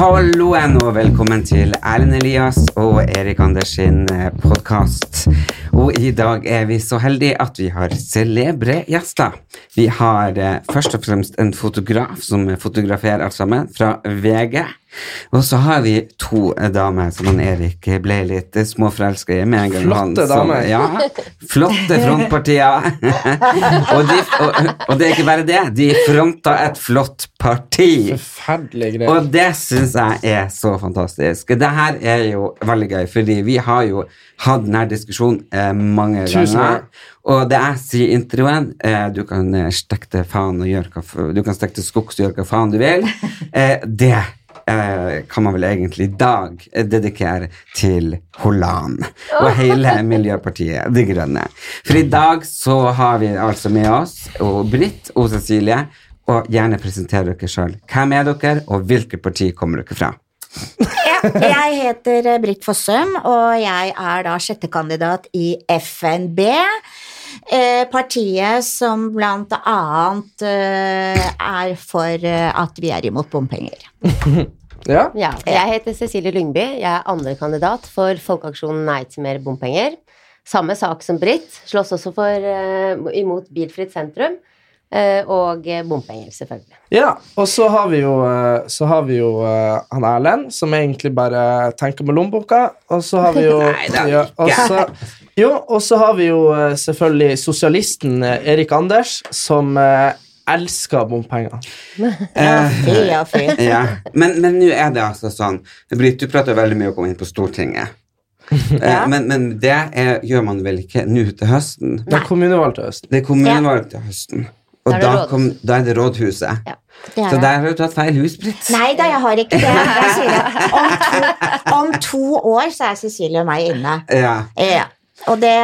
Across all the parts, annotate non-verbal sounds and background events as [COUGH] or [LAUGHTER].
Halloen og velkommen til Erlend Elias og Erik Anders sin podkast. Og i dag er vi så heldige at vi har celebre gjester. Vi har eh, først og fremst en fotograf som fotograferer alt sammen, fra VG. Og så har vi to eh, damer som han Erik ble litt eh, småforelska i med en gang. Flotte damer. Ja, flotte frontpartier. [LAUGHS] og, de, og, og det er ikke bare det, de fronta et flott parti. Forferdelig greier. Og det syns jeg er så fantastisk. Det her er jo veldig gøy, fordi vi har jo hatt denne diskusjonen eh, mange Tusen ganger. Og det jeg sier i introen eh, Du kan eh, stekke til faen og gjøre hva Du kan stekke til skogs og gjøre hva faen du vil. [LAUGHS] Eh, det kan man vel egentlig i dag eh, dedikere til Holland og hele Miljøpartiet De Grønne. For i dag så har vi altså med oss og Britt og Cecilie. Og gjerne presentere dere sjøl. Hvem er dere, og hvilket parti kommer dere fra? Ja, jeg heter eh, Britt Fossum, og jeg er da sjettekandidat i FNB. Eh, partiet som blant annet eh, er for eh, at vi er imot bompenger. [LAUGHS] Ja? Ja, jeg heter Cecilie Lyngby. Jeg er andrekandidat for Folkeaksjonen Nei til mer bompenger. Samme sak som Britt. Slåss også for, uh, imot bilfritt sentrum. Uh, og eh, bompenger, selvfølgelig. ja. Og så har vi jo, så har vi jo uh, han Erlend, som egentlig bare tenker med lommeboka. Og så har vi jo [LAUGHS] Nei, det er ja, og så, Jo, og så har vi jo selvfølgelig sosialisten Erik Anders, som elsker bompenger. Ja, fy, ja, fy. [LAUGHS] Ja, Men men nå er det altså sånn Britt, du prater veldig mye om å komme inn på Stortinget. [LAUGHS] Eh, men, men det er, gjør man vel ikke nå til høsten? Det er kommunevalg til høsten. Det er kommunevalg til høsten. Og Da er det da, kom, da er det rådhuset. Ja. Det er Så der har du tatt feil hus, Britt. Nei da, jeg har ikke det. Jeg sier det. Om to, om to år så er Cecilie og meg inne. Ja. Ja. Og det,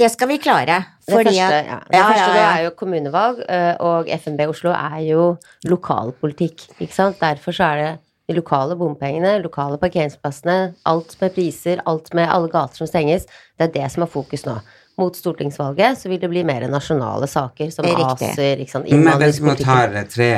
det skal vi klare. Det første, ja. det Ja, første ja. er jo kommunevalg, eh, og FNB Oslo er jo lokalpolitikk. Ikke sant? Derfor så er det de lokale bompengene, lokale parkeringsplassene, alt med priser, alt med alle gater som stenges. Det er det som er fokus nå. Mot stortingsvalget så vil det bli mer nasjonale saker, som Det er ikke sant, Men hvis man tar tre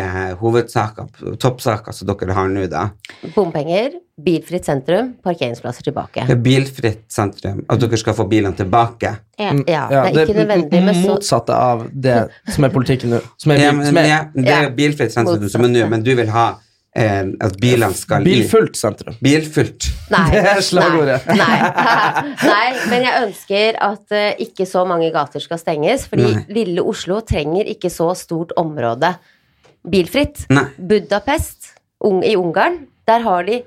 hovedsaker, toppsaker som dere har nå, da. Bompenger, bilfritt sentrum, parkeringsplasser tilbake. Det er bilfritt sentrum. At dere skal få bilene tilbake. Ja. Ja, det er ikke nødvendig med så motsatte av det som er politikken nå. Som er, Ja, bil, men, som er ja, det er bilfritt sentrum som er nå, men du vil ha eh, at bilene skal i bilfullt sentrum. Bilfullt. Nei, [LAUGHS] Det er slagordet. Nei, nei, [LAUGHS] nei, men jeg ønsker at eh, ikke så mange gater skal stenges, fordi Nei. lille Oslo trenger ikke så stort område bilfritt. Nei. Budapest ung, i Ungarn, der har de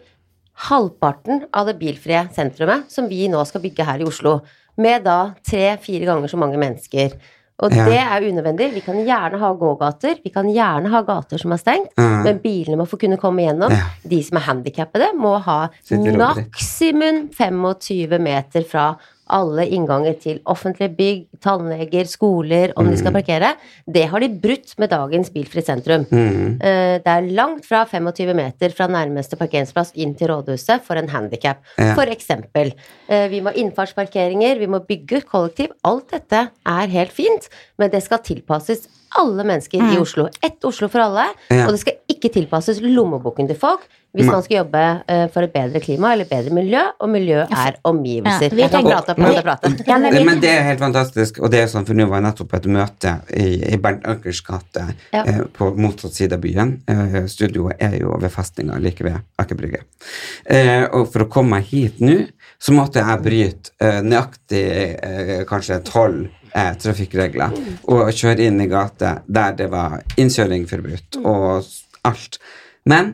halvparten av det bilfrie sentrumet som vi nå skal bygge her i Oslo, med da tre-fire ganger så mange mennesker. Og Ja. det er unødvendig. Vi kan gjerne ha gågater, vi kan gjerne ha gater som er stengt, Ja. men bilene må få kunne komme gjennom. Ja. De som er handikappede, må ha maksimum 25 meter fra alle innganger til offentlige bygg, tannleger, skoler, om de skal parkere. Det har de brutt med dagens bilfritt sentrum. Mm. Eh, Det er langt fra 25 meter fra nærmeste parkeringsplass inn til rådhuset for en handikap. Ja. For eksempel. Eh, Vi må ha innfartsparkeringer, vi må bygge ut kollektiv. Alt dette er helt fint, men det skal tilpasses alle mennesker i Oslo. Ett Oslo for alle, Ja. og det skal ikke tilpasses lommeboken til folk hvis Nei. man skal jobbe eh, for et bedre klima eller bedre miljø, og miljø er omgivelser. Ja, Jeg kan prate, prate, prate. Ja, men Men det er helt fantastisk, og det er sånn, for nå var jeg nettopp på et møte i, i Bernt Ankers gate Ja. eh, på motsatt side av byen. Eh, studioet er jo ved festninga like ved Aker Brygge. Eh, og for å komme meg hit nå, så måtte jeg bryte eh, nøyaktig eh, kanskje tolv trafikkregler og kjøre inn i gate der det var innkjøring forbudt og alt. Men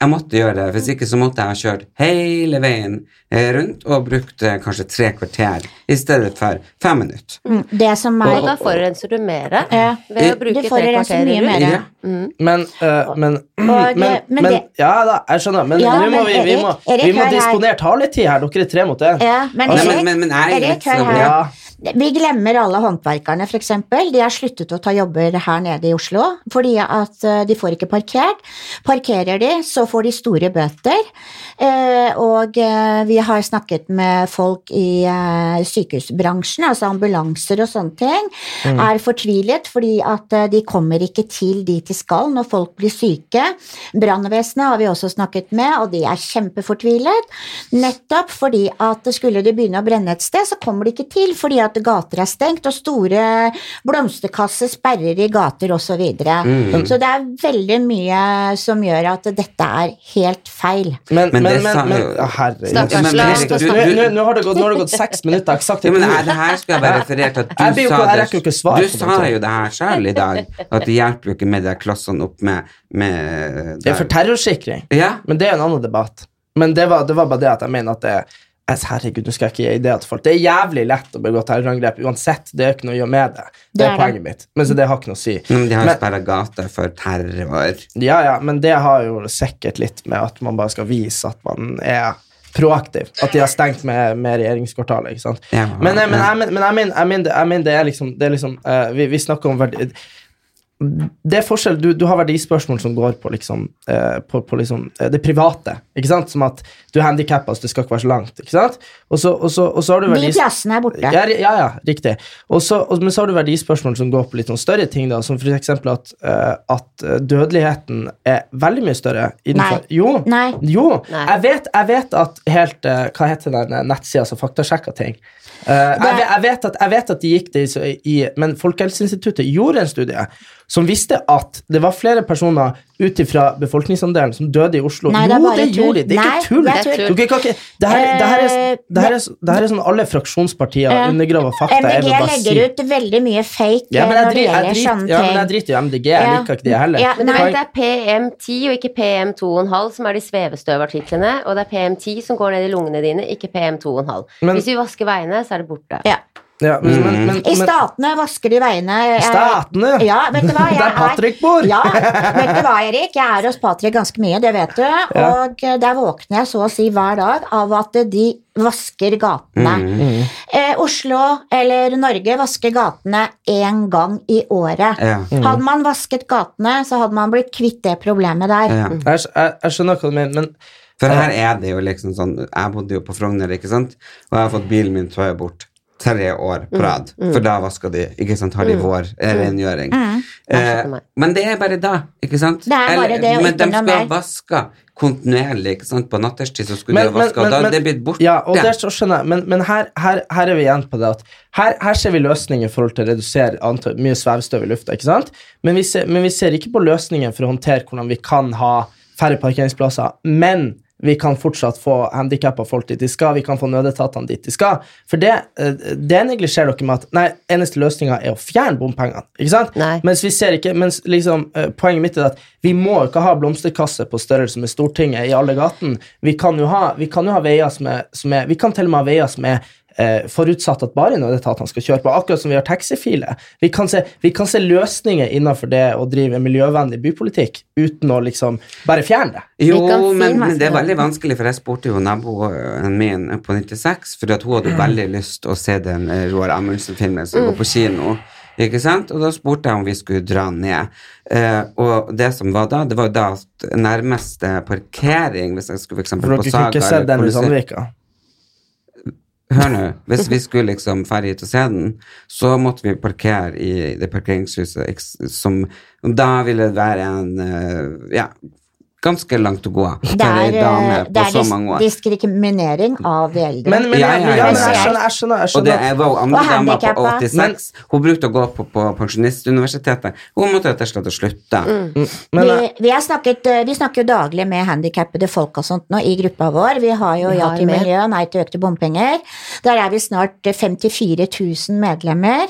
jeg måtte gjøre det, hvis ikke så måtte jeg ha kjørt hele veien eh, rundt og brukt eh, kanskje tre kvarter i stedet for fem minutter. Mm, Det som Og er da forurenser du mer Ja. ved å bruke tre kvarter mye mer. Ja. Mm. Men, uh, men, Og, men, men men det- Ja da, jeg skjønner, men Ja, nå må vi, vi må, vi må disponere taletid her. Dere er tre mot én. Ja, men Altså, Erik, men, men, men jeg er Erik, litt hør sånn. Vi glemmer alle håndverkerne, f.eks. De har sluttet å ta jobber her nede i Oslo fordi at eh, de får ikke parkert. Parkerer de, så får de store bøter. Eh, Og eh, vi har snakket med folk i eh, sykehusbransjen, altså ambulanser og sånne ting, er fortvilet fordi at de kommer ikke til dit de skal når folk blir syke. Brannvesenet har vi også snakket med, og de er kjempefortvilet. Nettopp fordi at skulle det begynne å brenne et sted, så kommer de ikke til fordi at gater er stengt, og store blomsterkasser sperrer i gater osv. Så. Mm. så det er veldig mye som gjør at dette er helt feil. Men, Men men, det men, men, herregud. Men- men Nå, har det gått, har det seks minutter, eksakt Ja, et men ord. jeg, det her skal jeg bare referere til at du Jeg sa jeg det. Du det, sa jo det her sjøl i dag, at det hjelper jo ikke med de klossene opp med, med Det er for terrorsikring. Ja, Men det er en annen debatt. Men det var, det var bare det at jeg mener at det Altså, Herregud, nå skal jeg ikke gi ideer til folk. Det er jævlig lett å begå terrorangrep uansett. Det er ikke noe å gjøre med det. Det er poenget mitt. Men så det har ikke noe å si. men de har jo sperra gater for terror. Ja, ja, men det har jo sikkert litt med at man bare skal vise at man er proaktiv. At de har stengt med, med regjeringskvartalet, ikke sant. Ja, Men, men, ja. jeg, men, men jeg mener, jeg mener, det- jeg mener det er liksom, det er liksom eh, vi, vi snakker om verdi... Det er forskjell, du, du har verdispørsmål som går på liksom, eh, på, på liksom eh, det private. ikke sant? Som at du er handikappa, så det skal ikke være så langt. ikke sant? Og så, og så, og så har du De verdis... plassene er borte. Ja, ja, ja, riktig. Også, og, men så har du verdispørsmål som går på litt sånn større ting, da, som eksempel at, eh, at dødeligheten er veldig mye større innenfor Nei. Jo. Nei. jo. Nei. Jeg, vet, jeg vet at helt eh, Hva heter den eh, nettsida som faktasjekker ting? Eh, jeg, vet- jeg, vet at, jeg vet at de gikk det i, i Men Folkehelseinstituttet gjorde en studie som viste at det var flere personer ut ifra befolkningsandelen som døde i Oslo. Nei, det jo, det gjorde de. Det er Nei, ikke tull. det er tull. Okay, det, her, det, her er, Eh, det, her er, det her er sånn alle fraksjonspartier uh, undergraver fakta. MDG legger si. ut veldig mye fake ja, men jeg, når det drit, jeg, gjelder drit, sånne ja, men jeg ting. driter i MDG. Jeg liker ikke de heller. Ja, Men Nei. det er PM10 og ikke PM2,5 som er de svevestøvartiklene, og det er PM10 som går ned i lungene dine, ikke PM2,5. Hvis vi vasker veiene, så er det borte. Ja. Ja, men, men, men, I statene vasker de veiene. i Statene? Ja, vet du hva? [LAUGHS] Jeg Der Patrick bor? Ja, vet du hva, Erik? Jeg er hos Patrick ganske mye, det vet du. [LAUGHS] Og eh, der våkner jeg så å si hver dag av at de vasker gatene. Mm. Eh, Oslo eller Norge vasker gatene én gang i året. Ja. Hadde man vasket gatene, så hadde man blitt kvitt det problemet der. Ja. jeg, jeg, jeg skjønner hva du mener, men For her er det jo liksom sånn Jeg bodde jo på Frogner, ikke sant, og jeg har fått bilen min tøya bort tre år Mm. på rad, for da vasker de, ikke sant, har de vår eh, rengjøring. Mm. Eh, men det er bare da, ikke sant? Det er bare det, men de skal vaske kontinuerlig, ikke sant, på natterstid så skulle Men- de vaske, vaska, men- og da men- er det blitt borte. Ja, og det så skjønner jeg, men, men her, her, her er vi igjen på det at her, her ser vi løsninger i forhold til å redusere antall, mye svevestøv i lufta, ikke sant? Men vi, ser, men vi ser ikke på løsningen for å håndtere hvordan vi kan ha færre parkeringsplasser, men vi kan fortsatt få handikappa folk dit de skal, vi kan få nødetatene dit de skal. For det, eh, det neglisjerer dere med at nei, eneste løsninga er å fjerne bompengene. ikke sant? Nei. Mens vi ser ikke, mens liksom, eh, Poenget mitt er at vi må ikke ha blomsterkasse på størrelse med Stortinget i alle gatene. Vi kan jo ha, vi kan jo ha veier som er, som er Vi kan til og med ha veier som er eh, forutsatt at bare nødetatene skal kjøre på, akkurat som vi har taxifiler. Vi kan se, vi kan se løsninger innenfor det å drive miljøvennlig bypolitikk uten å liksom bare fjerne det. Jo, men, men det er veldig vanskelig, for jeg spurte jo naboen min på 96, for at hun hadde veldig lyst til å se den eh, Roar Amundsen-filmen som går på kino. Ikke sant? Og da spurte jeg om vi skulle dra ned. Eh, og det som var da, det var jo da nærmeste parkering, hvis jeg skulle for eksempel For på dere kunne ikke se den i Sandvika. Hør nå, hvis vi skulle liksom dra hit og så måtte vi parkere i det parkeringshuset, som Da ville det være en eh, ja, ganske langt å gå Det for ei er, dame eh, på det er så mange år. diskriminering av de eldre. Men, men, Ja, ja, ja, men jeg skjønner, jeg skjønner, jeg Og det er- var jo andre dame damer på handicappa. 86. Hun brukte å gå på, på Pensjonistuniversitetet. Hun måtte rett og slett slutte. Men, vi, eh, vi, snakket, eh, vi snakker jo daglig med handikappede folk og sånt nå i gruppa vår. Vi har jo Ja til miljø, Nei til økte bompenger. Der er vi snart eh, 54 000 medlemmer.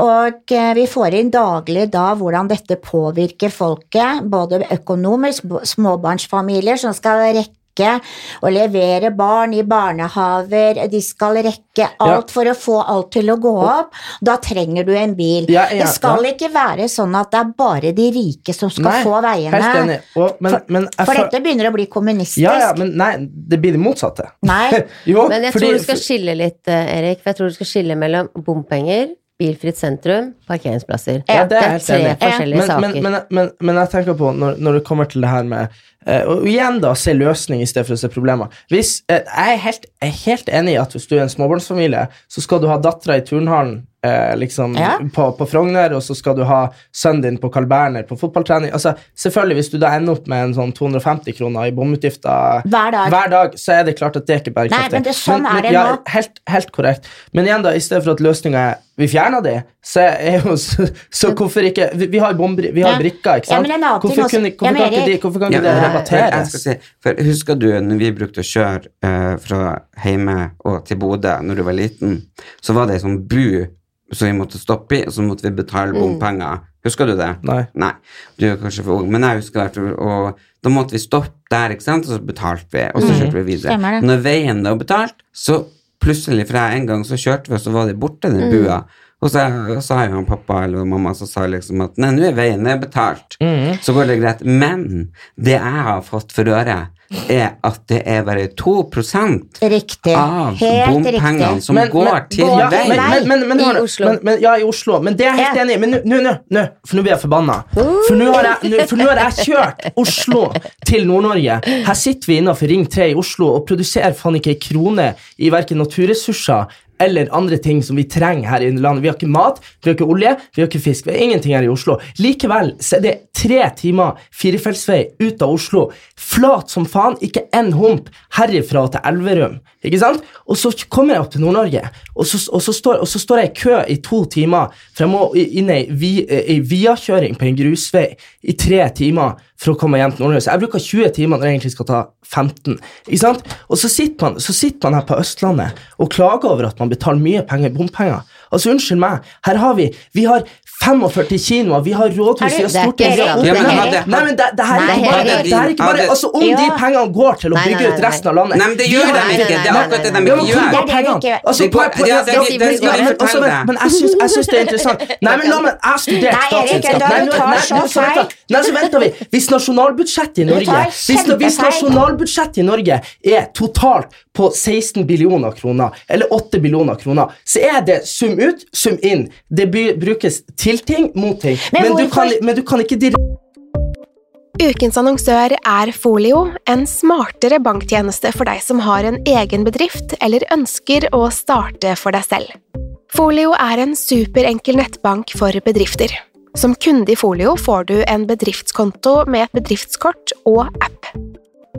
Og eh, vi får inn daglig da hvordan dette påvirker folket, både økonomisk, småbarnsfamilier som skal rekke å levere barn i barnehaver, de skal rekke alt for å få alt til å gå opp. Da trenger du en bil. Ja, ja, det skal ja. ikke være sånn at det er bare de rike som skal Nei, få veiene. Og, men, men for, For dette begynner å bli kommunistisk. Ja, ja, men nei, det blir det motsatte. Nei. [LAUGHS] jo, Men jeg fordi- tror du skal skille litt, eh, Erik. For jeg tror du skal skille mellom bompenger, bilfritt sentrum, parkeringsplasser. Ja, det er det er tre forskjellige men, saker. Men, men, men, men jeg tenker på, når, når det kommer til det her med Og igjen, da, se løsning i stedet for å se problemer. Hvis, eh, jeg, er helt, jeg er helt enig i at hvis du er en småbarnsfamilie, så skal du ha dattera i turnhallen eh, liksom, Ja. på, på Frogner, og så skal du ha sønnen din på Carl Berner på fotballtrening. Altså, selvfølgelig, hvis du da ender opp med en sånn 250 kroner i bomutgifter Hver dag. hver dag, så er det klart at det er ikke bærekraftig. Nei, men det- sånn er det ja, nå. Helt, helt korrekt. Men igjen, da, i stedet for at løsninga er vi fjerner de, så er jo så, så hvorfor ikke Vi, vi har, bombri, vi har Ja. brikker, ikke Ja, sant? men hvorfor kunne, Ja, hvorfor men kan ikke, de, hvorfor kan Ja, ikke det men jeg- skal si, for Husker du når vi brukte å kjøre uh, fra hjemme og til Bodø når du var liten, så var det ei sånn bu som vi måtte stoppe i, og så måtte vi betale bompenger. Husker du det? Nei. Nei, du er kanskje for ung, men jeg husker det. Og da måtte vi stoppe der, ikke sant, og så betalte vi, og så kjørte vi videre. Når veien var betalt, så plutselig, fra en gang så kjørte vi, og så var det borte, den bua. Og så sa jo han pappa eller mamma så sa liksom at nei, nå er veien er betalt, så går det greit. Men det jeg har fått for øre, er at det er bare 2 Riktig. av Helt bompengene riktig. som Men- går men- til ja, vei. men, men, men, men, I Oslo. Men, men, ja, i Oslo. Men det er jeg helt enig i. Men nå, nå, nå, for nå blir jeg forbanna. For nå har jeg, nå- for nå har jeg kjørt Oslo til Nord-Norge. Her sitter vi innafor Ring 3 i Oslo og produserer faen ikke ei krone i verken naturressurser eller andre ting som vi trenger her i landet. Vi har ikke mat, vi har ikke olje, vi har ikke fisk. Vi har ingenting her i Oslo. Likevel så er det tre timer firefeltsvei ut av Oslo. Flat som faen, ikke en hump herifra til Elverum. Ikke sant? Og så kommer jeg opp til Nord-Norge, og, og, og så står jeg i kø i to timer, for jeg må inn i vi- i viakjøring på en grusvei i tre timer for å komme hjem til Nord-Norge. Jeg bruker 20 timer når jeg egentlig skal ta 15. Ikke sant? Og så sitter, man, så sitter man her på Østlandet og klager over at man betaler mye penger i bompenger. Altså, unnskyld meg, her har vi Vi har 45 kinoer, vi har rådhus, vi det- har det storting Nei, men det, det her er ikke bare, helt det er ikke bare Altså, om de pengene går til å Nei, bygge nei, ut resten av landet Nei, men det gjør de ikke. Det er akkurat det de ikke gjør. Det det vi pengene? ikke- Altså, på- på- ja, ja, det- men- altså, jeg syns, det er interessant. [LAUGHS] Nei, men la meg Jeg har studert Nei, statsvitenskap. Nei, nei, så nå- så vent da. feil. Nei, så venter vi. Hvis nasjonalbudsjettet i Norge hvis nasjonalbudsjettet i Norge er totalt på 16 billioner kroner, eller 8 billioner kroner, så er det sum ut, sum inn. Det brukes til ting, mot ting. Men Men, du, kan, men du kan ikke direkte Ukens annonsør er Folio, en smartere banktjeneste for deg som har en egen bedrift eller ønsker å starte for deg selv. Folio er en superenkel nettbank for bedrifter. Som kunde i Folio får du en bedriftskonto med et bedriftskort og app.